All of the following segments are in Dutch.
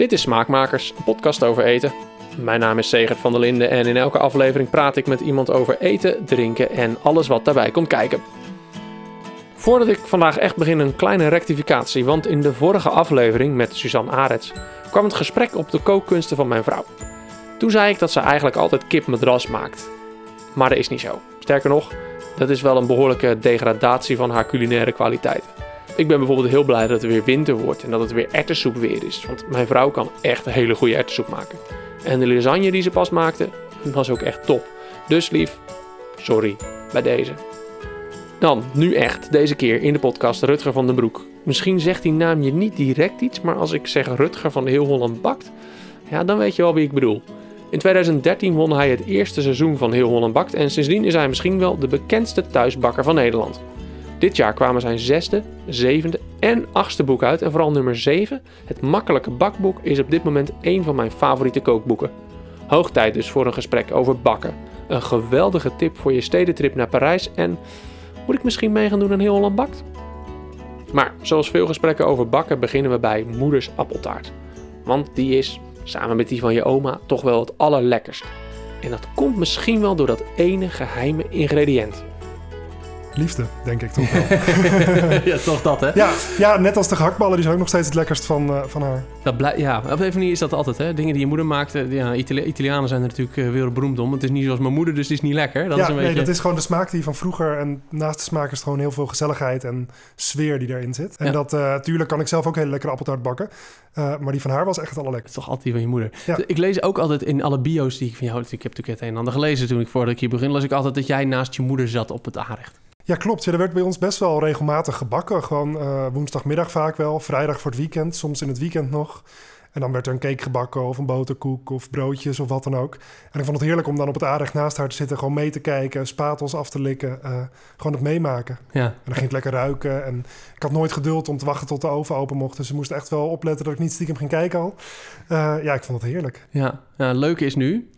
Dit is Smaakmakers, een podcast over eten. Mijn naam is Segert van der Linden en in elke aflevering praat ik met iemand over eten, drinken en alles wat daarbij komt kijken. Voordat ik vandaag echt begin, een kleine rectificatie, want in de vorige aflevering met Suzanne Arets kwam het gesprek op de kookkunsten van mijn vrouw. Toen zei ik dat ze eigenlijk altijd kipmadras maakt. Maar dat is niet zo. Sterker nog, dat is wel een behoorlijke degradatie van haar culinaire kwaliteit. Ik ben bijvoorbeeld heel blij dat het weer winter wordt en dat het weer erwtensoep weer is. Want mijn vrouw kan echt een hele goede erwtensoep maken. En de lasagne die ze pas maakte, was ook echt top. Dus lief, sorry bij deze. Dan, nu echt, deze keer in de podcast Rutger van den Broek. Misschien zegt die naam je niet direct iets, maar als ik zeg Rutger van Heel Holland Bakt, ja, dan weet je wel wie ik bedoel. In 2013 won hij het eerste seizoen van Heel Holland Bakt en sindsdien is hij misschien wel de bekendste thuisbakker van Nederland. Dit jaar kwamen zijn zesde, zevende en achtste boek uit en vooral nummer 7, het makkelijke bakboek, is op dit moment een van mijn favoriete kookboeken. Hoog tijd dus voor een gesprek over bakken. Een geweldige tip voor je stedentrip naar Parijs en moet ik misschien mee gaan doen aan Heel Holland Bakt? Maar zoals veel gesprekken over bakken beginnen we bij moeders appeltaart. Want die is, samen met die van je oma, toch wel het allerlekkerst. En dat komt misschien wel door dat ene geheime ingrediënt. Liefde, denk ik toch wel. ja, toch dat, hè? ja, ja, net als de gehaktballen, die zijn ook nog steeds het lekkerst van, uh, van haar. Dat blij, ja, op een manier is dat altijd, hè? Dingen die je moeder maakt. Ja, Itali Italianen zijn er natuurlijk uh, wereldberoemd om. Het is niet zoals mijn moeder, dus het is niet lekker. Dat ja, is een nee, beetje... dat is gewoon de smaak die van vroeger. En naast de smaak is het gewoon heel veel gezelligheid en sfeer die erin zit. En Ja. dat, uh, tuurlijk kan ik zelf ook hele lekkere appeltaart bakken. Uh, maar die van haar was echt het Het allerlekkerst. is toch altijd die van je moeder. Ja. Ik lees ook altijd in alle bio's die ik van jou... Ik heb natuurlijk het een en ander gelezen toen ik voordat ik hier begin... las ik altijd dat jij naast je moeder zat op het aanrecht. Ja, klopt. Ja, er werd bij ons best wel regelmatig gebakken. Gewoon uh, woensdagmiddag vaak wel, vrijdag voor het weekend, soms in het weekend nog. En dan werd er een cake gebakken of een boterkoek of broodjes of wat dan ook. En ik vond het heerlijk om dan op het aanrecht naast haar te zitten, gewoon mee te kijken, spatels af te likken, uh, gewoon het meemaken. Ja. En dan ging het lekker ruiken. En ik had nooit geduld om te wachten tot de oven open mocht. Dus ze moest echt wel opletten dat ik niet stiekem ging kijken al. Uh, ja, ik vond het heerlijk. Ja, ja leuke is nu,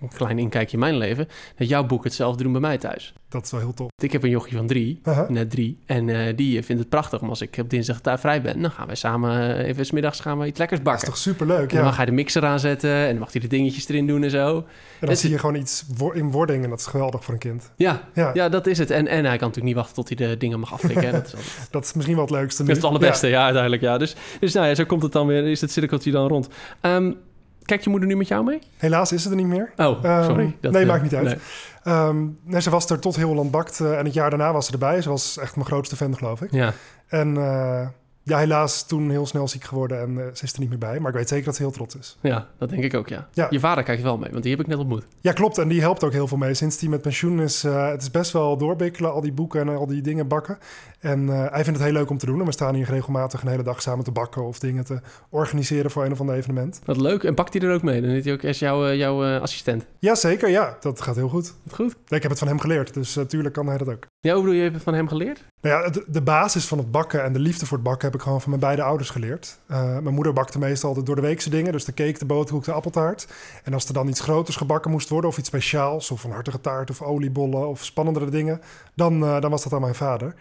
een klein inkijkje in mijn leven, dat jouw boek hetzelfde doen bij mij thuis. Dat is wel heel tof. Ik heb een jochie van drie, Uh -huh. net drie, en uh, die vindt het prachtig om als ik op dinsdag daar vrij ben, dan gaan wij samen uh, even smiddags gaan we iets lekkers bakken. Dat is toch superleuk, en dan mag hij de mixer aanzetten en dan mag hij de dingetjes erin doen en zo. En dan zie je gewoon iets in wording en dat is geweldig voor een kind. Ja, ja. ja dat is het. En, en hij kan natuurlijk niet wachten tot hij de dingen mag aflikken. dat, is altijd... dat is misschien wel het leukste nu. Dat is het allerbeste, ja, ja uiteindelijk. Ja. Dus, dus nou ja, zo komt het dan weer, is het cirkeltje dan rond. Um, Kijkt je moeder nu met jou mee? Helaas is ze er niet meer. Oh, sorry. Um, dat, nee, uh, maakt niet uit. Nee. Um, nee, ze was er tot heel Holland Bakt uh, en het jaar daarna was ze erbij. Ze was echt mijn grootste fan, geloof ik. Ja. En uh, ja, helaas toen heel snel ziek geworden en uh, ze is er niet meer bij. Maar ik weet zeker dat ze heel trots is. Ja, dat denk ik ook, ja. ja. Je vader kijkt wel mee, want die heb ik net ontmoet. Ja, klopt. En die helpt ook heel veel mee. Sinds die met pensioen is, uh, het is best wel doorbikkelen, al die boeken en al die dingen bakken. En uh, hij vindt het heel leuk om te doen. En we staan hier regelmatig een hele dag samen te bakken of dingen te organiseren voor een of ander evenement. Wat leuk. En pakt hij er ook mee? Dan is hij ook als jouw, jouw assistent. Jazeker, ja. Dat gaat heel goed. Goed. Ik heb het van hem geleerd, dus natuurlijk kan hij dat ook. Ja, hoe bedoel je, je hebt het van hem geleerd? Nou ja, de, de, basis van het bakken en de liefde voor het bakken heb ik gewoon van mijn beide ouders geleerd. Uh, mijn moeder bakte meestal altijd door de weekse dingen, dus de cake, de boterkoek, de appeltaart. En als er dan iets groters gebakken moest worden of iets speciaals, of een hartige taart of oliebollen of spannendere dingen, dan, uh, dan was dat aan mijn vader.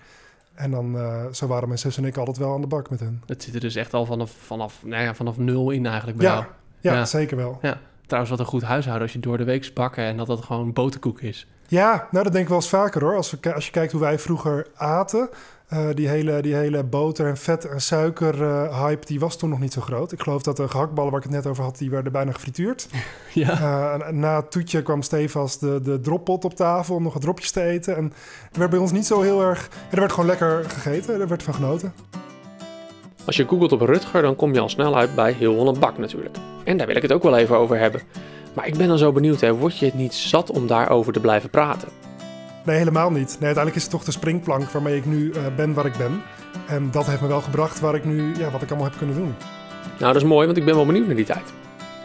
En dan, uh, zo waren mijn zus en ik altijd wel aan de bak met hen. Het zit er dus echt al vanaf, vanaf, nou ja, vanaf nul in eigenlijk bij ja, jou. Ja, ja, zeker wel. Ja. Trouwens, wat een goed huishouden als je door de week bakken en dat dat gewoon boterkoek is. Ja, nou dat denk ik wel eens vaker hoor. Als, we, als je kijkt hoe wij vroeger aten, uh, die, hele, die hele boter en vet en suiker uh, hype, die was toen nog niet zo groot. Ik geloof dat de gehaktballen waar ik het net over had, die werden bijna gefrituurd. Ja. Uh, na het toetje kwam stevast de, de droppot op tafel om nog wat dropjes te eten. En er werd bij ons niet zo heel erg... Er werd gewoon lekker gegeten, er werd van genoten. Als je googelt op Rutger, dan kom je al snel uit bij Heel Holland Bak natuurlijk. En daar wil ik het ook wel even over hebben. Maar ik ben dan zo benieuwd, hè, word je het niet zat om daarover te blijven praten? Nee, helemaal niet. Nee, uiteindelijk is het toch de springplank waarmee ik nu uh, ben waar ik ben. En dat heeft me wel gebracht waar ik nu, ja, wat ik allemaal heb kunnen doen. Nou, dat is mooi, want ik ben wel benieuwd naar die tijd.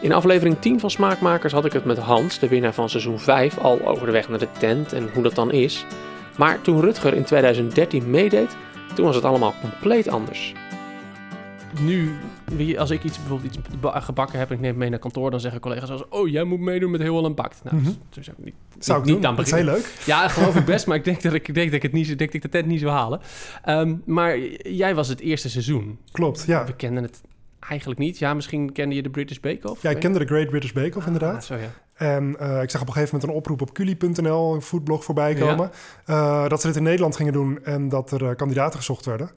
In aflevering 10 van Smaakmakers had ik het met Hans, de winnaar van seizoen 5, al over de weg naar de tent en hoe dat dan is. Maar toen Rutger in 2013 meedeed, toen was het allemaal compleet anders. Nu, als ik iets, bijvoorbeeld iets gebakken heb en ik neem het mee naar kantoor, dan zeggen collega's als, oh, jij moet meedoen met Heel Holland Bakt. Nou, mm -hmm. dus zou ik niet, zou niet, doen. niet dat is heel leuk. Ja, geloof ik best, maar ik denk dat ik, denk dat ik het niet, denk dat ik de tent niet zou halen. Um, maar jij was het eerste seizoen. Klopt, ja. We kenden het eigenlijk niet. Ja, misschien kende je de British Bake Off? Ja, ik kende de Great British Bake Off Ah, inderdaad. zo, ja. En eh, ik zag op een gegeven moment een oproep op culi.nl, een foodblog voorbij komen. eh, dat ze dit in Nederland gingen doen en dat er eh, kandidaten gezocht werden.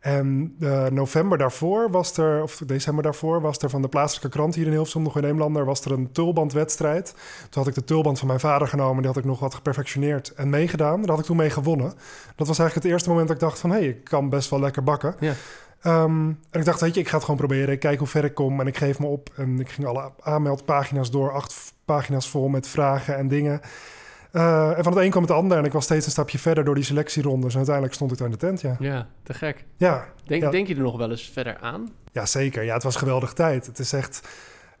En eh, november daarvoor was er, of december daarvoor, was er van de plaatselijke krant hier in Hilversum, nog in Eemlander, was er een tulbandwedstrijd. Toen had ik de tulband van mijn vader genomen, die had ik nog wat geperfectioneerd en meegedaan. Daar had ik toen mee gewonnen. Dat was eigenlijk het eerste moment dat ik dacht van, hé, hey, ik kan best wel lekker bakken. Ja. Ehm, en ik dacht, weet je, ik ga het gewoon proberen. Ik kijk hoe ver ik kom en ik geef me op. En ik ging alle aanmeldpagina's door, acht pagina's vol met vragen en dingen. Eh, en van het een kwam het ander en ik was steeds een stapje verder door die selectierondes. En uiteindelijk stond ik daar in de tent, ja. Ja, te gek. Ja, Denk, Ja. denk je er nog wel eens verder aan? ja zeker. Ja, het was een geweldige tijd. Het is echt...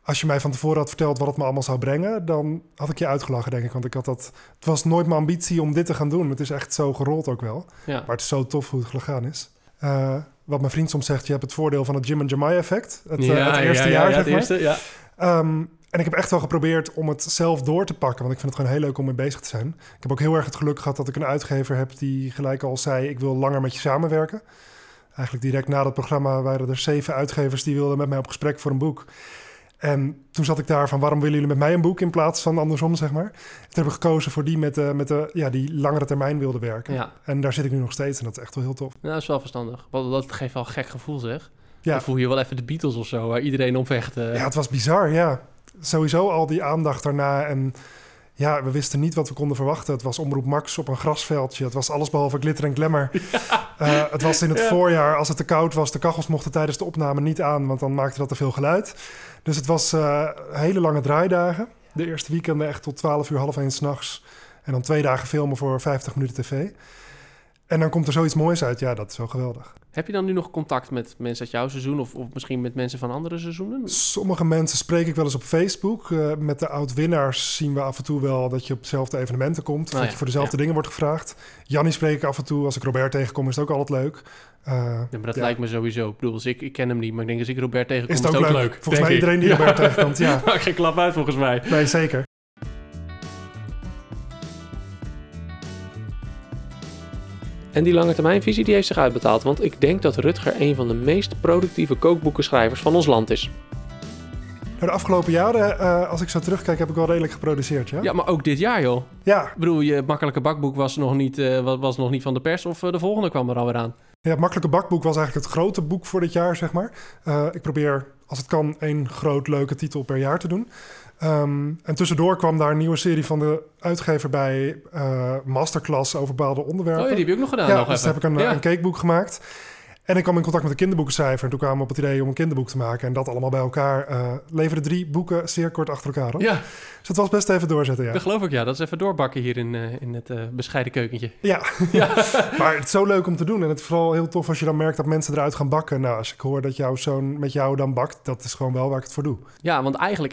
Als je mij van tevoren had verteld wat het me allemaal zou brengen... dan had ik je uitgelachen, denk ik. Want ik had dat... Het was nooit mijn ambitie om dit te gaan doen. Het is echt zo gerold ook wel. Ja. Maar het is zo tof hoe het gegaan is. Eh, wat mijn vriend soms zegt, je hebt het voordeel van het Jim en Jamai effect. Het, eh, het eerste jaar, zeg het maar. eerste, ja. Ehm, en ik heb echt wel geprobeerd om het zelf door te pakken. Want ik vind het gewoon heel leuk om mee bezig te zijn. Ik heb ook heel erg het geluk gehad dat ik een uitgever heb die gelijk al zei: Ik wil langer met je samenwerken. Eigenlijk direct na dat programma waren er zeven uitgevers die wilden met mij op gesprek voor een boek. En toen zat ik daar van waarom willen jullie met mij een boek in plaats van andersom, zeg maar. Toen heb ik gekozen voor die met de, met de, ja, die langere termijn wilde werken. Ja, En daar zit ik nu nog steeds en dat is echt wel heel tof. nou, dat is wel verstandig. Want dat geeft wel een gek gevoel, zeg. Ja. Dan voel je wel even de Beatles of zo, waar iedereen om vecht. eh. Ja, het was bizar, ja. Sowieso al die aandacht daarna. En ja, we wisten niet wat we konden verwachten. Het was Omroep Max op een grasveldje. Het was alles behalve glitter en glamour. Eh, het was in het Ja. voorjaar, als het te koud was. De kachels mochten tijdens de opname niet aan, want dan maakte dat te veel geluid. Dus het was eh, hele lange draaidagen. De eerste weekenden echt tot 12 uur, half één s'nachts. En dan twee dagen filmen voor 50 minuten tv. En dan komt er zoiets moois uit. Ja, dat is wel geweldig. Heb je dan nu nog contact met mensen uit jouw seizoen of, of misschien met mensen van andere seizoenen? Sommige mensen spreek ik wel eens op Facebook. Eh, met de oud-winnaars zien we af en toe wel dat je op dezelfde evenementen komt. Oh dat ja, je voor dezelfde ja. dingen wordt gevraagd. Jannie spreek ik af en toe. Als ik Robert tegenkom is het ook altijd leuk. Eh, Ja, maar dat lijkt me sowieso. Ik bedoel, als ik, ik ken hem niet, maar ik denk als ik Robert tegenkom, Is het ook leuk? Volgens mij ik. iedereen die. Robert tegenkomt, ja. Maakt geen klap uit volgens mij. Nee, zeker. En die lange termijnvisie die heeft zich uitbetaald, want ik denk dat Rutger een van de meest productieve kookboekenschrijvers van ons land is. De afgelopen jaren, eh, als ik zo terugkijk, heb ik wel redelijk geproduceerd, ja? Ja, maar ook dit jaar joh. Ja, Ik bedoel, je makkelijke bakboek was nog niet, eh, wa- was nog niet van de pers of eh, de volgende kwam er alweer aan. Ja, het Makkelijke Bakboek was eigenlijk het grote boek voor dit jaar, zeg maar. Eh, ik probeer, als het kan, één groot leuke titel per jaar te doen. Ehm, en tussendoor kwam daar een nieuwe serie van de uitgever bij, eh, masterclass over bepaalde onderwerpen. Oh ja, die heb je ook nog gedaan ja, nog dus even. heb ik een, ja. een cakeboek gemaakt. En ik kwam in contact met een kinderboekenschrijver. En toen kwamen we op het idee om een kinderboek te maken. En dat allemaal bij elkaar eh leverde drie boeken zeer kort achter elkaar op. ja, Dus het was best even doorzetten, ja. dat geloof ik ja. Dat is even doorbakken hier in, eh, in het eh, bescheiden keukentje. Ja, Ja. maar het is zo leuk om te doen. En het is vooral heel tof als je dan merkt dat mensen eruit gaan bakken. Nou, als ik hoor dat jouw zoon met jou dan bakt, dat is gewoon wel waar ik het voor doe. ja, want eigenlijk,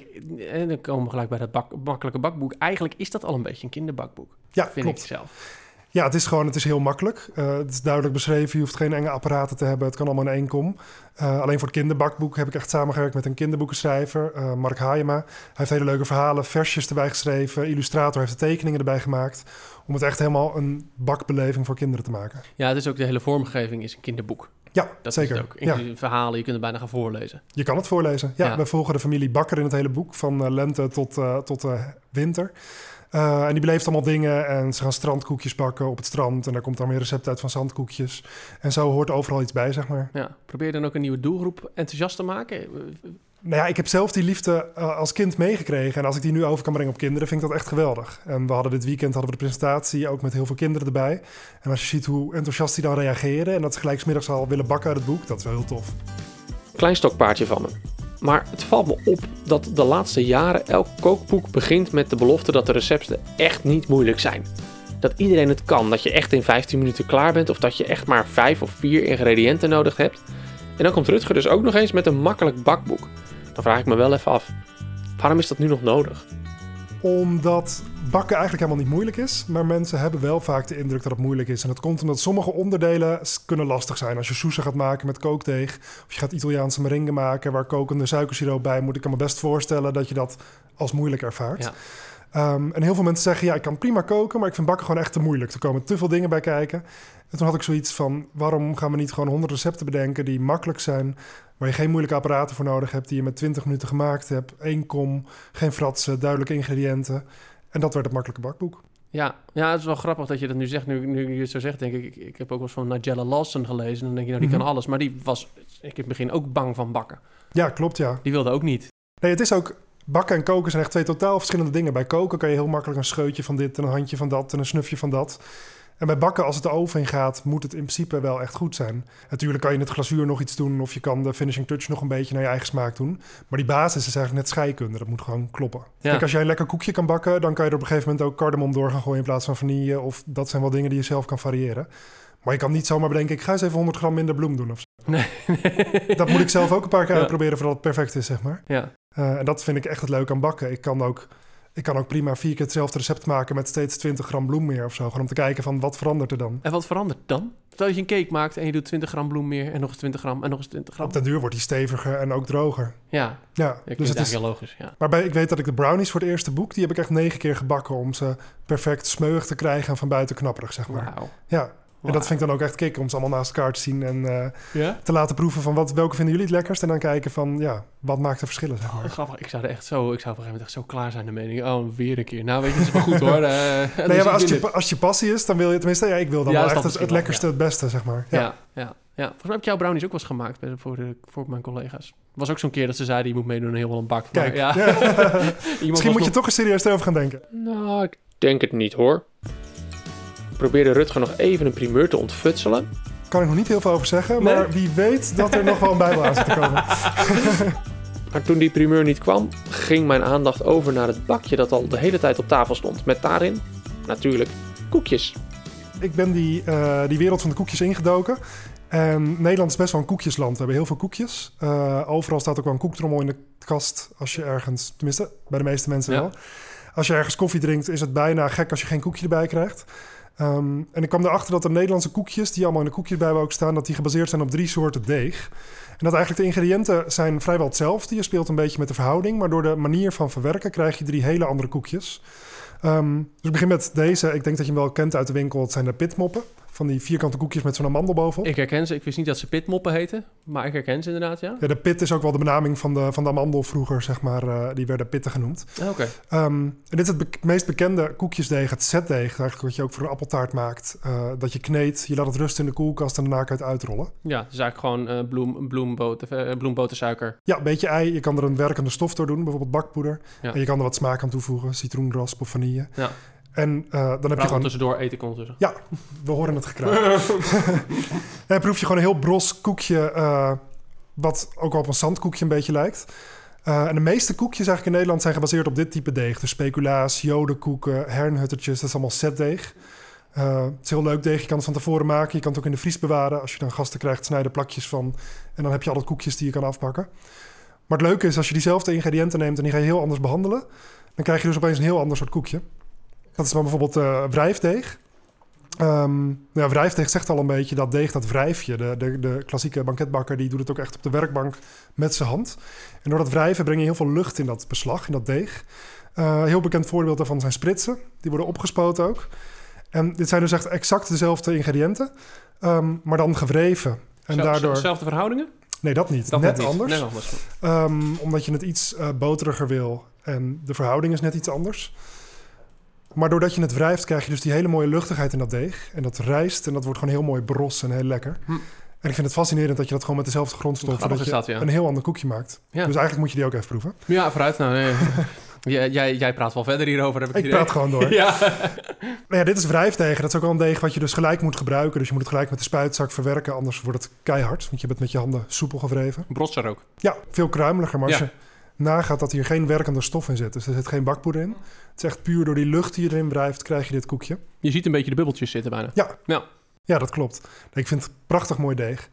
en dan komen we gelijk bij dat bak, makkelijke bakboek. Eigenlijk is dat al een beetje een kinderbakboek, Ja, vind klopt. ik zelf. Ja, het is gewoon, het is heel makkelijk. Eh, het is duidelijk beschreven. Je hoeft geen enge apparaten te hebben. Het kan allemaal in één kom. Eh, alleen voor het kinderbakboek heb ik echt samengewerkt met een kinderboekenschrijver, eh, Mark Haayema. Hij heeft hele leuke verhalen, versjes erbij geschreven. Illustrator heeft de tekeningen erbij gemaakt. Om het echt helemaal een bakbeleving voor kinderen te maken. Ja, het is ook de hele vormgeving is een kinderboek. Ja, Dat zeker. is het ook. Ja, Inclusief verhalen, je kunt het bijna gaan voorlezen. je kan het voorlezen. Ja, Ja. we volgen de familie Bakker in het hele boek, van lente tot, tot winter. Eh, en die beleeft allemaal dingen en ze gaan strandkoekjes bakken op het strand. En daar komt dan weer recept uit van zandkoekjes. En zo hoort overal iets bij, zeg maar. Ja. Probeer je dan ook een nieuwe doelgroep enthousiast te maken? Nou ja, ik heb zelf die liefde eh, als kind meegekregen. En als ik die nu over kan brengen op kinderen, vind ik dat echt geweldig. En we hadden dit weekend hadden we de presentatie ook met heel veel kinderen erbij. En als je ziet hoe enthousiast die dan reageren... en dat ze gelijk 's middags al willen bakken uit het boek, dat is wel heel tof. Klein stokpaardje van me. Maar het valt me op dat de laatste jaren elk kookboek begint met de belofte dat de recepten echt niet moeilijk zijn. Dat iedereen het kan, dat je echt in 15 minuten klaar bent of dat je echt maar 5 of 4 ingrediënten nodig hebt. En dan komt Rutger dus ook nog eens met een makkelijk bakboek. Dan vraag ik me wel even af, waarom is dat nu nog nodig? Omdat bakken eigenlijk helemaal niet moeilijk is. Maar mensen hebben wel vaak de indruk dat het moeilijk is. En dat komt omdat sommige onderdelen kunnen lastig zijn. Als je soezen gaat maken met kookdeeg. Of je gaat Italiaanse meringue maken waar kokende suikersiroop bij moet. Ik kan me best voorstellen dat je dat als moeilijk ervaart. Ja. Ehm, en heel veel mensen zeggen, ja, ik kan prima koken, maar ik vind bakken gewoon echt te moeilijk. Er komen te veel dingen bij kijken. En toen had ik zoiets van, waarom gaan we niet gewoon honderd recepten bedenken die makkelijk zijn, Waar je geen moeilijke apparaten voor nodig hebt, die je met 20 minuten gemaakt hebt. Eén kom, geen fratsen, duidelijke ingrediënten. En dat werd het makkelijke bakboek. Ja, ja, het is wel grappig dat je dat nu zegt. Nu, nu je het zo zegt, denk ik, ik, ik heb ook wel eens van Nigella Lawson gelezen. Dan denk je, nou, die Mhm. kan alles. Maar die was, ik in het begin ook bang van bakken. Ja, klopt, ja. Die wilde ook niet. Nee, het is ook... Bakken en koken zijn echt twee totaal verschillende dingen. Bij koken kan je heel makkelijk een scheutje van dit... en een handje van dat en een snufje van dat. En bij bakken, als het de oven in gaat... moet het in principe wel echt goed zijn. Natuurlijk kan je in het glazuur nog iets doen... of je kan de finishing touch nog een beetje naar je eigen smaak doen. Maar die basis is eigenlijk net scheikunde. Dat moet gewoon kloppen. Ja. Kijk, als jij een lekker koekje kan bakken... dan kan je er op een gegeven moment ook cardamom door gaan gooien... in plaats van vanille. Of dat zijn wel dingen die je zelf kan variëren. Maar je kan niet zomaar bedenken... ik ga eens even 100 gram minder bloem doen of zo. Nee. Dat moet ik zelf ook een paar keer Ja. uitproberen... voordat het perfect is, zeg maar. Ja. Eh, en dat vind ik echt het leuke aan bakken. Ik kan, ook, ik kan ook prima vier keer hetzelfde recept maken met steeds 20 gram bloem meer of zo. Gewoon om te kijken van wat verandert er dan. En wat verandert dan? Stel dat je een cake maakt en je doet 20 gram bloem meer... en nog eens 20 gram en nog eens 20 gram. Op den duur wordt die steviger en ook droger. Ja, Ja, dus het eigenlijk is... heel logisch. Ja. Maar bij, ik weet dat ik de brownies voor het eerste boek... die heb ik echt negen keer gebakken om ze perfect smeuig te krijgen... en van buiten knapperig, zeg maar. Ja, en dat vind ik dan ook echt kick om ze allemaal naast elkaar te zien... en eh, Ja? te laten proeven van wat, welke vinden jullie het lekkerst... en dan kijken van, ja, wat maakt de verschillen, zeg Oh, maar. grappig. Ik zou er echt zo, ik zou op een gegeven moment echt zo klaar zijn de mening. Oh, weer een keer. Nou, weet je, het is wel goed hoor. Eh, Nee, dus maar als je, als je passie is, dan wil je tenminste... Ja, ik wil dan Ja, wel echt het, wel, lekkerste, het beste, zeg maar. Ja, ja, ja. Volgens mij heb ik jouw brownies ook wel eens gemaakt voor, de, voor mijn collega's. was ook zo'n keer dat ze zeiden, je moet meedoen aan heel wel een bak. Maar Kijk, ja. ja. Misschien moet je toch eens serieus erover gaan denken. Nou, ik denk het niet hoor. Probeerde Rutger nog even een primeur te ontfutselen. Kan ik nog niet heel veel over zeggen, Nee? maar wie weet dat er nog wel een bijbel aan zit te komen. Maar toen die primeur niet kwam, ging mijn aandacht over naar het bakje dat al de hele tijd op tafel stond. Met daarin, natuurlijk, koekjes. Ik ben die, eh, die wereld van de koekjes ingedoken. En Nederland is best wel een koekjesland. We hebben heel veel koekjes. Eh, overal staat ook wel een koektrommel in de kast. Als je ergens, tenminste bij de meeste mensen Ja. wel. Als je ergens koffie drinkt, is het bijna gek als je geen koekje erbij krijgt. Ehm, en ik kwam erachter dat de Nederlandse koekjes, die allemaal in de koekjesbijbel ook staan, dat die gebaseerd zijn op drie soorten deeg. En dat eigenlijk de ingrediënten zijn vrijwel hetzelfde. Je speelt een beetje met de verhouding, maar door de manier van verwerken krijg je drie hele andere koekjes. Ehm, dus ik begin met deze. Ik denk dat je hem wel kent uit de winkel. Het zijn de pitmoppen. Van die vierkante koekjes met zo'n amandel bovenop. Ik herken ze. Ik wist niet dat ze pitmoppen heten. Maar ik herken ze inderdaad, ja. Ja, de pit is ook wel de benaming van de, van de amandel vroeger, zeg maar. eh, die werden pitten genoemd. Ah, Oké. Ehm, en dit is het be- meest bekende koekjesdeeg, het zetdeeg. Eigenlijk wat je ook voor een appeltaart maakt. Eh, dat je kneedt, je laat het rusten in de koelkast en daarna kan je het uitrollen. Ja, is eigenlijk gewoon eh bloem, bloemboter, bloembotersuiker. Ja, een beetje ei. Je kan er een werkende stof door doen, bijvoorbeeld bakpoeder. Ja. En je kan er wat smaak aan toevoegen, citroenrasp of vanille. Ja. En eh, dan heb je gewoon... tussendoor eten kon tussen. Ja, we horen het gekraak. Dan proef je gewoon een heel bros koekje, eh, wat ook op een zandkoekje een beetje lijkt. Eh, en de meeste koekjes eigenlijk in Nederland zijn gebaseerd op dit type deeg. Dus speculaas, jodenkoeken, hernhuttertjes, dat is allemaal setdeeg. Eh, het is heel leuk deeg, je kan het van tevoren maken. Je kan het ook in de vries bewaren. Als je dan gasten krijgt, snij er plakjes van. En dan heb je alle koekjes die je kan afpakken. Maar het leuke is, als je diezelfde ingrediënten neemt en die ga je heel anders behandelen... dan krijg je dus opeens een heel ander soort koekje. Dat is dan bijvoorbeeld eh wrijfdeeg. Ehm, ja, wrijfdeeg zegt al een beetje dat deeg, dat wrijfje. De, de, de klassieke banketbakker die doet het ook echt op de werkbank met zijn hand. En door dat wrijven breng je heel veel lucht in dat beslag, in dat deeg. Eh, heel bekend voorbeeld daarvan zijn spritsen. Die worden opgespoten ook. En dit zijn dus echt exact dezelfde ingrediënten, ehm, maar dan gewreven. En daardoor... Zelfde verhoudingen? Nee, dat niet. Dat net anders. Net anders. Ehm, omdat je het iets eh, boteriger wil. En de verhouding is net iets anders. Maar doordat je het wrijft, krijg je dus die hele mooie luchtigheid in dat deeg. En dat rijst en dat wordt gewoon heel mooi bros en heel lekker. Hm. En ik vind het fascinerend dat je dat gewoon met dezelfde dat je ja. een heel ander koekje maakt. Ja. Dus eigenlijk moet je die ook even proeven. Ja, vooruit. Nou, nee. jij, jij, jij praat wel verder hierover, heb ik, Ik idee. praat gewoon door. Ja. Nou ja, dit is wrijfdeeg. Dat is ook wel een deeg wat je dus gelijk moet gebruiken. Dus je moet het gelijk met de spuitzak verwerken. Anders wordt het keihard. Want je hebt het met je handen soepel gewreven. Brotser ook. Ja, veel kruimeliger. Maar als Ja. je nagaat dat hier geen werkende stof in zit. Dus er zit geen bakpoeder in. Het is echt puur door die lucht die erin wrijft, krijg je dit koekje. Je ziet een beetje de bubbeltjes zitten bijna. Ja. Ja. Ja, dat klopt. Ik vind het een prachtig mooi deeg.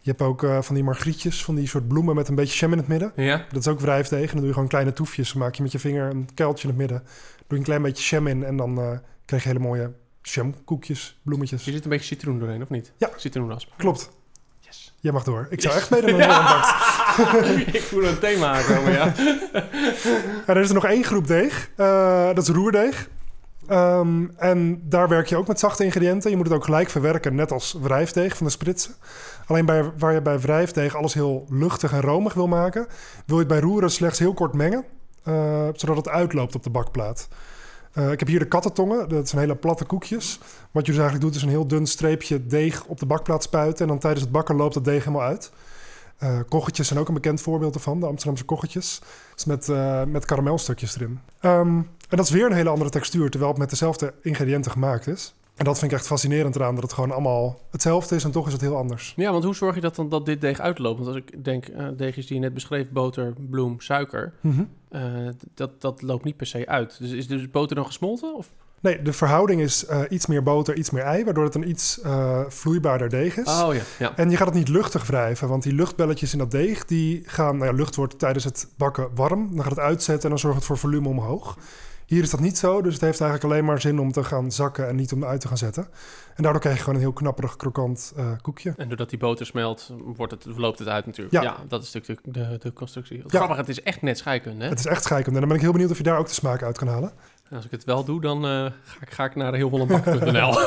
Je hebt ook eh, van die margrietjes, van die soort bloemen met een beetje jam in het midden. Ja? Dat is ook wrijfdeeg. En dan doe je gewoon kleine toefjes. Dan maak je met je vinger een kuiltje in het midden. Doe je een klein beetje jam in en dan eh, krijg je hele mooie jamkoekjes, bloemetjes. Je zit een beetje citroen doorheen, of niet? Ja. Citroenrasp. Klopt. Yes. Jij mag door. Ik zou echt meedoen een bakt. ik voel een thema aankomen, ja. En er is er nog één groep deeg. Eh, dat is roerdeeg. Ehm, en daar werk je ook met zachte ingrediënten. Je moet het ook gelijk verwerken, net als wrijfdeeg van de spritsen. Alleen bij, waar je bij wrijfdeeg alles heel luchtig en romig wil maken, wil je het bij roeren slechts heel kort mengen, eh, zodat het uitloopt op de bakplaat. Eh, ik heb hier de kattentongen, dat zijn hele platte koekjes. Wat je dus eigenlijk doet, is een heel dun streepje deeg op de bakplaat spuiten. En dan tijdens het bakken loopt dat deeg helemaal uit. Uh, koggetjes zijn ook een bekend voorbeeld ervan, de Amsterdamse koggetjes. Dus met, uh, met karamelstukjes erin. Um, en dat is weer een hele andere textuur, terwijl het met dezelfde ingrediënten gemaakt is. En dat vind ik echt fascinerend eraan, dat het gewoon allemaal hetzelfde is en toch is het heel anders. Ja, want hoe zorg je dat dan dat dit deeg uitloopt? Want als ik denk, uh, deegjes die je net beschreef, boter, bloem, suiker, mm -hmm. uh, dat, dat loopt niet per se uit. Dus is dus boter dan gesmolten? Of? Nee, de verhouding is uh, iets meer boter, iets meer ei, waardoor het een iets vloeibaarder deeg is. Oh ja, ja. En je gaat het niet luchtig wrijven, want die luchtbelletjes in dat deeg, die gaan, nou ja, lucht wordt tijdens het bakken warm, dan gaat het uitzetten en dan zorgt het voor volume omhoog. Hier is dat niet zo, dus het heeft eigenlijk alleen maar zin om te gaan zakken en niet om uit te gaan zetten. En daardoor krijg je gewoon een heel knapperig, krokant uh, koekje. En doordat die boter smelt, wordt het, loopt het uit natuurlijk. Ja, ja dat is natuurlijk de, de, de constructie. Het ja. grappig, het is echt net scheikunde. Hè? Het is echt scheikunde. En dan ben ik heel benieuwd of je daar ook de smaak uit kan halen. En als ik het wel doe, dan uh, ga, ik, ga ik naar heelvollenbak.nl.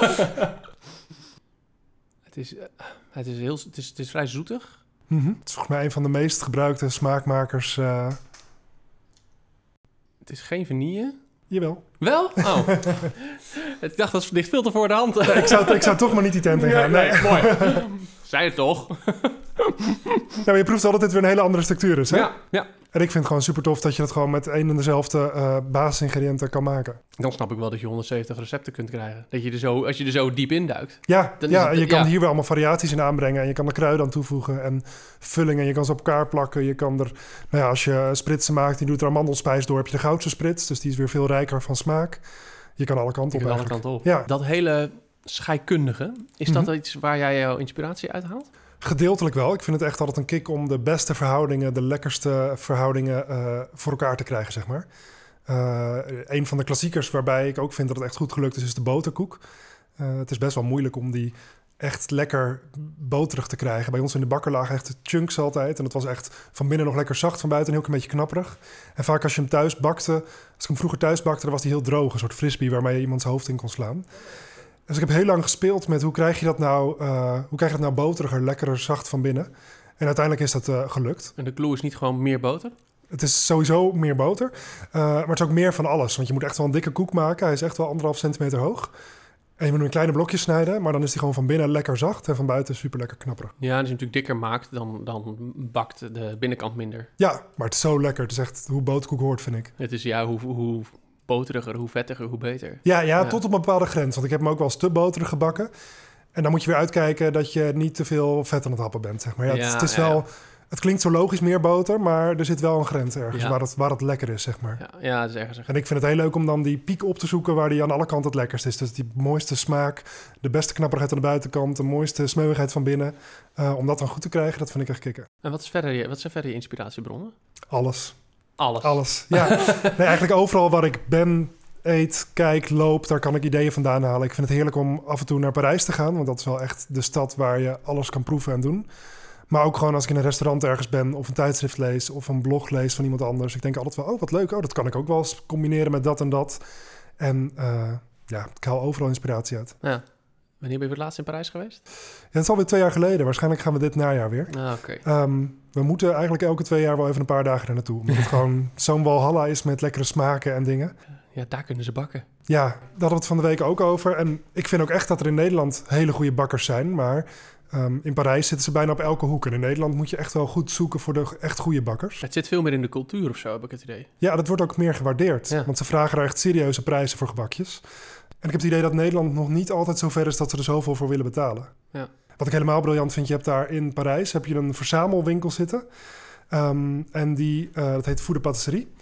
het, is, uh, het, is heel, het, is, het is vrij zoetig. Mm -hmm. Het is volgens mij een van de meest gebruikte smaakmakers. Het is geen vanille. Jawel. Wel? Oh. ik dacht, dat ligt veel te voor de hand. Nee, ik, zou, ik zou toch maar niet die tent in gaan. Nee, nee. mooi. Zij het toch? Ja, maar je proeft al dat dit weer een hele andere structuur is, hè? Ja, ja. En ik vind het gewoon super tof dat je het gewoon met één en dezelfde uh, basisingrediënten kan maken. Dan snap ik wel dat je 170 recepten kunt krijgen. Dat je er zo, als je er zo diep in duikt. Ja, dan ja het, en je kan ja. hier weer allemaal variaties in aanbrengen. En je kan er kruiden aan toevoegen en vullingen. Je kan ze op elkaar plakken. Je kan er, nou ja, als je spritsen maakt, die doet er amandelspijs door, heb je de goudse sprits. Dus die is weer veel rijker van smaak. Je kan alle kanten je op. alle kanten op. Ja. Dat hele scheikundige, is dat mm -hmm. iets waar jij jouw inspiratie uit haalt? Gedeeltelijk wel. Ik vind het echt altijd een kick om de beste verhoudingen, de lekkerste verhoudingen uh, voor elkaar te krijgen, zeg maar. Uh, een van de klassiekers waarbij ik ook vind dat het echt goed gelukt is, is de boterkoek. Uh, het is best wel moeilijk om die echt lekker boterig te krijgen. Bij ons in de bakker lagen echt chunks altijd. En het was echt van binnen nog lekker zacht, van buiten een heel beetje knapperig. En vaak als je hem thuis bakte, als ik hem vroeger thuis bakte, dan was hij heel droog. Een soort frisbee waarmee je iemands hoofd in kon slaan. Dus ik heb heel lang gespeeld met hoe krijg je dat nou, uh, hoe krijg je dat nou boteriger, lekkerder, zacht van binnen. En uiteindelijk is dat uh, gelukt. En de clue is niet gewoon meer boter? Het is sowieso meer boter, uh, maar het is ook meer van alles. Want je moet echt wel een dikke koek maken. Hij is echt wel anderhalf centimeter hoog. En je moet hem in kleine blokjes snijden, maar dan is hij gewoon van binnen lekker zacht en van buiten super lekker knapperig. Ja, als je natuurlijk dikker maakt, dan, dan bakt de binnenkant minder. Ja, maar het is zo lekker. Het is echt hoe boterkoek hoort, vind ik. Het is ja, hoe, hoe boteriger, hoe vettiger, hoe beter. Ja, ja, ja, tot op een bepaalde grens. Want ik heb hem ook wel eens te boterig gebakken. En dan moet je weer uitkijken dat je niet te veel vet aan het happen bent, zeg maar. Ja, ja het, het, is wel... Het klinkt zo logisch meer boter, maar er zit wel een grens ergens waar, het, waar het lekker is, zeg maar. Ja, ja dat is ergens. En ik vind het heel leuk om dan die piek op te zoeken waar die aan alle kanten het lekkerst is. Dus die mooiste smaak, de beste knapperigheid aan de buitenkant, de mooiste smeuigheid van binnen. Uh, om dat dan goed te krijgen, dat vind ik echt kicken. En wat, is verder, wat zijn verder je inspiratiebronnen? Alles. Alles. Alles, ja. nee, eigenlijk overal waar ik ben, eet, kijk, loop, daar kan ik ideeën vandaan halen. Ik vind het heerlijk om af en toe naar Parijs te gaan, want dat is wel echt de stad waar je alles kan proeven en doen. Maar ook gewoon als ik in een restaurant ergens ben of een tijdschrift lees of een blog lees van iemand anders. Ik denk altijd wel, oh wat leuk, oh dat kan ik ook wel eens combineren met dat en dat. En uh, ja, ik haal overal inspiratie uit. Ja. Wanneer ben je voor het laatst in Parijs geweest? Ja, het is alweer twee jaar geleden. Waarschijnlijk gaan we dit najaar weer. Ah, okay. um, we moeten eigenlijk elke twee jaar wel even een paar dagen er naartoe. Omdat het gewoon zo'n walhalla is met lekkere smaken en dingen. Ja, daar kunnen ze bakken. Ja, daar hadden we het van de week ook over. En ik vind ook echt dat er in Nederland hele goede bakkers zijn. Maar um, in Parijs zitten ze bijna op elke hoek. En in Nederland moet je echt wel goed zoeken voor de echt goede bakkers. Het zit veel meer in de cultuur of zo, heb ik het idee. Ja, dat wordt ook meer gewaardeerd. Ja. Want ze vragen er echt serieuze prijzen voor gebakjes. En ik heb het idee dat Nederland nog niet altijd zo ver is dat ze er zoveel voor willen betalen. Ja. Wat ik helemaal briljant vind, je hebt daar in Parijs heb je een verzamelwinkel zitten. Um, en die, uh, dat heet Food de Patisserie.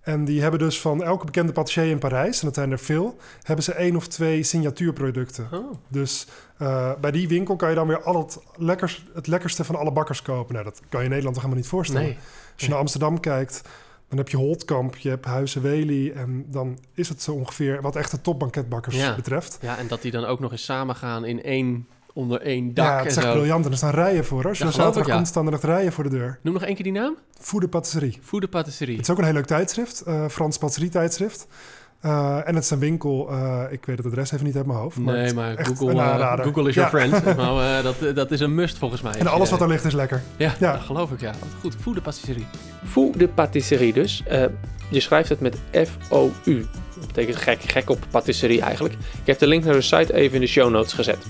En die hebben dus van elke bekende patissier in Parijs, en dat zijn er veel, hebben ze één of twee signatuurproducten. Oh. Dus uh, bij die winkel kan je dan weer al het, lekkers, het lekkerste van alle bakkers kopen. Nou, dat kan je in Nederland toch helemaal niet voorstellen. Nee. Als je naar Amsterdam kijkt, dan heb je Holtkamp, je hebt Huizen Wely. En dan is het zo ongeveer wat echte topbanketbakkers ja. betreft. Ja, en dat die dan ook nog eens samen gaan in één onder één dak. Ja, het is echt briljant. En er staan rijen voor. Als je Ja, er zaterdag ja. komt, staan er echt rijen voor de deur. Noem nog één keer die naam? Food de Patisserie. Food de Patisserie. Het is ook een heel leuk tijdschrift. eh Frans Patisserie tijdschrift. Uh, en het is een winkel, uh, ik weet het adres even niet uit mijn hoofd. Maar nee, maar Google, uh, Google is your ja. friend. maar dat, dat is een must volgens mij. En alles wat er ligt is lekker. Ja, ja. dat geloof ik ja. Goed, Fou de Patisserie. Fou de Patisserie dus. je schrijft het met F-O-U. Dat betekent gek, gek op patisserie eigenlijk. Ik heb de link naar de site even in de show notes gezet.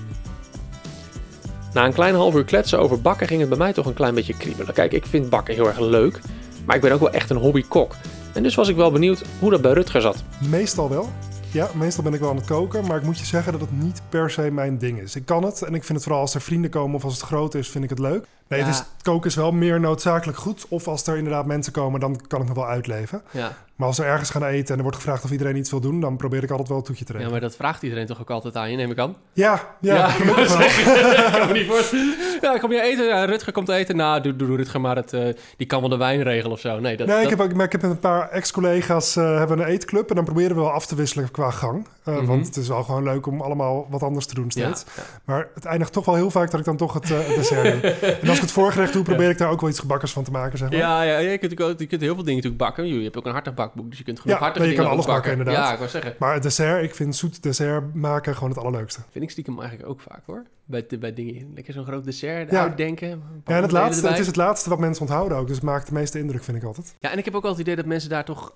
Na een klein half uur kletsen over bakken ging het bij mij toch een klein beetje kriebelen. Kijk, ik vind bakken heel erg leuk, maar ik ben ook wel echt een hobbykok. En dus was ik wel benieuwd hoe dat bij Rutger zat. Meestal wel. Ja, meestal ben ik wel aan het koken, maar ik moet je zeggen dat het niet per se mijn ding is. Ik kan het en ik vind het vooral als er vrienden komen of als het groot is, vind ik het leuk. Nee, dus koken is wel meer noodzakelijk goed. Of als er inderdaad mensen komen, dan kan ik nog wel uitleven. Ja. Maar als we ergens gaan eten en er wordt gevraagd of iedereen iets wil doen, dan probeer ik altijd wel een toetje te regelen. Ja, maar dat vraagt iedereen toch ook altijd aan je, neem ik aan? Ja, ja, ja ik kan me niet voorstellen. Ja, kom je eten? Ja, Rutger komt eten. Nou, doe, doe Rutger maar het, uh, die kan wel de wijn regelen of zo. Nee, dat, nee ik, heb, ik heb met een paar ex-collega's uh, hebben een eetclub en dan proberen we wel af te wisselen qua gang. Uh, mm -hmm. Want het is wel gewoon leuk om allemaal wat anders te doen steeds. Ja, maar het eindigt toch wel heel vaak dat ik dan toch het, het dessert doe. En als ik het voorgerecht doe, probeer ik daar ook wel iets gebakkers van te maken, zeg maar. Ja, ja je, kunt, je kunt heel veel dingen natuurlijk bakken. Je hebt ook een hartig bakboek, dus je kunt genoeg ja, hartige nee, je kan alles bakken, inderdaad. Ja, ik wou zeggen. Maar het dessert, ik vind zoet dessert maken gewoon het allerleukste. Vind ik stiekem eigenlijk ook vaak, hoor. Bij, bij dingen. Lekker zo'n groot dessert ja. uitdenken. Ja, en het, laatste, het is het laatste wat mensen onthouden ook. Dus het maakt de meeste indruk, vind ik altijd. Ja, en ik heb ook altijd het idee dat mensen daar toch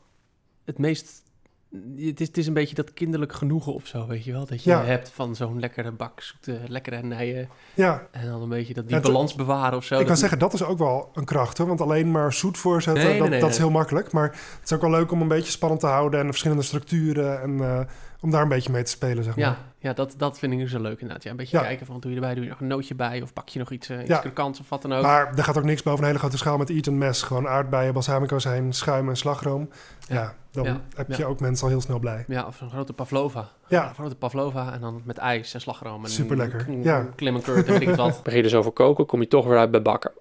het meest het is, het is een beetje dat kinderlijk genoegen of zo, weet je wel? Dat je hebt van zo'n lekkere bak, zoete, lekkere nijen. Ja. En dan een beetje dat die balans bewaren of zo. Ik kan zeggen, dat is ook wel een kracht, hoor. Want alleen maar zoet voorzetten, dat, dat is heel makkelijk. Maar het is ook wel leuk om een beetje spannend te houden... en verschillende structuren en uh, om daar een beetje mee te spelen, zeg maar. Ja, ja dat, dat vind ik dus zo leuk inderdaad. Ja, een beetje kijken van, doe je erbij, doe je nog een nootje bij... of pak je nog iets, uh, iets ja. of wat dan ook. Maar er gaat ook niks boven een hele grote schaal met eat mes. Gewoon aardbeien, balsamico zijn, schuim en slagroom. Ja, dan heb je ook mensen al heel snel blij. Ja, of een grote pavlova. Ja. Een grote pavlova en dan met ijs en slagroom. En Super lekker. Ja. Klim en curd en weet ik wat. Begin je dus over koken, kom je toch weer uit bij bakken.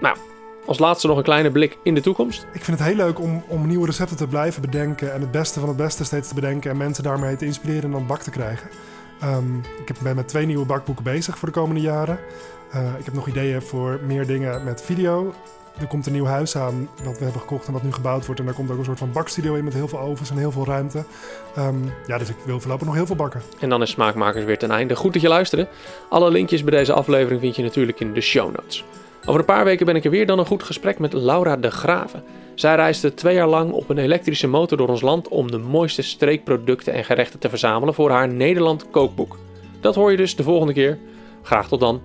Nou, als laatste nog een kleine blik in de toekomst. Ik vind het heel leuk om, om nieuwe recepten te blijven bedenken. En het beste van het beste steeds te bedenken. En mensen daarmee te inspireren en dan bak te krijgen. Um, ik ben met twee nieuwe bakboeken bezig voor de komende jaren. Uh, ik heb nog ideeën voor meer dingen met video. Er komt een nieuw huis aan wat we hebben gekocht en wat nu gebouwd wordt. En daar komt ook een soort van bakstudio in met heel veel ovens en heel veel ruimte. Um, ja, dus ik wil voorlopig nog heel veel bakken. En dan is Smaakmakers weer ten einde. Goed dat je luisterde. Alle linkjes bij deze aflevering vind je natuurlijk in de show notes. Over een paar weken ben ik er weer dan een goed gesprek met Laura de Graven. Zij reisde twee jaar lang op een elektrische motor door ons land om de mooiste streekproducten en gerechten te verzamelen voor haar Nederland kookboek. Dat hoor je dus de volgende keer. Graag tot dan.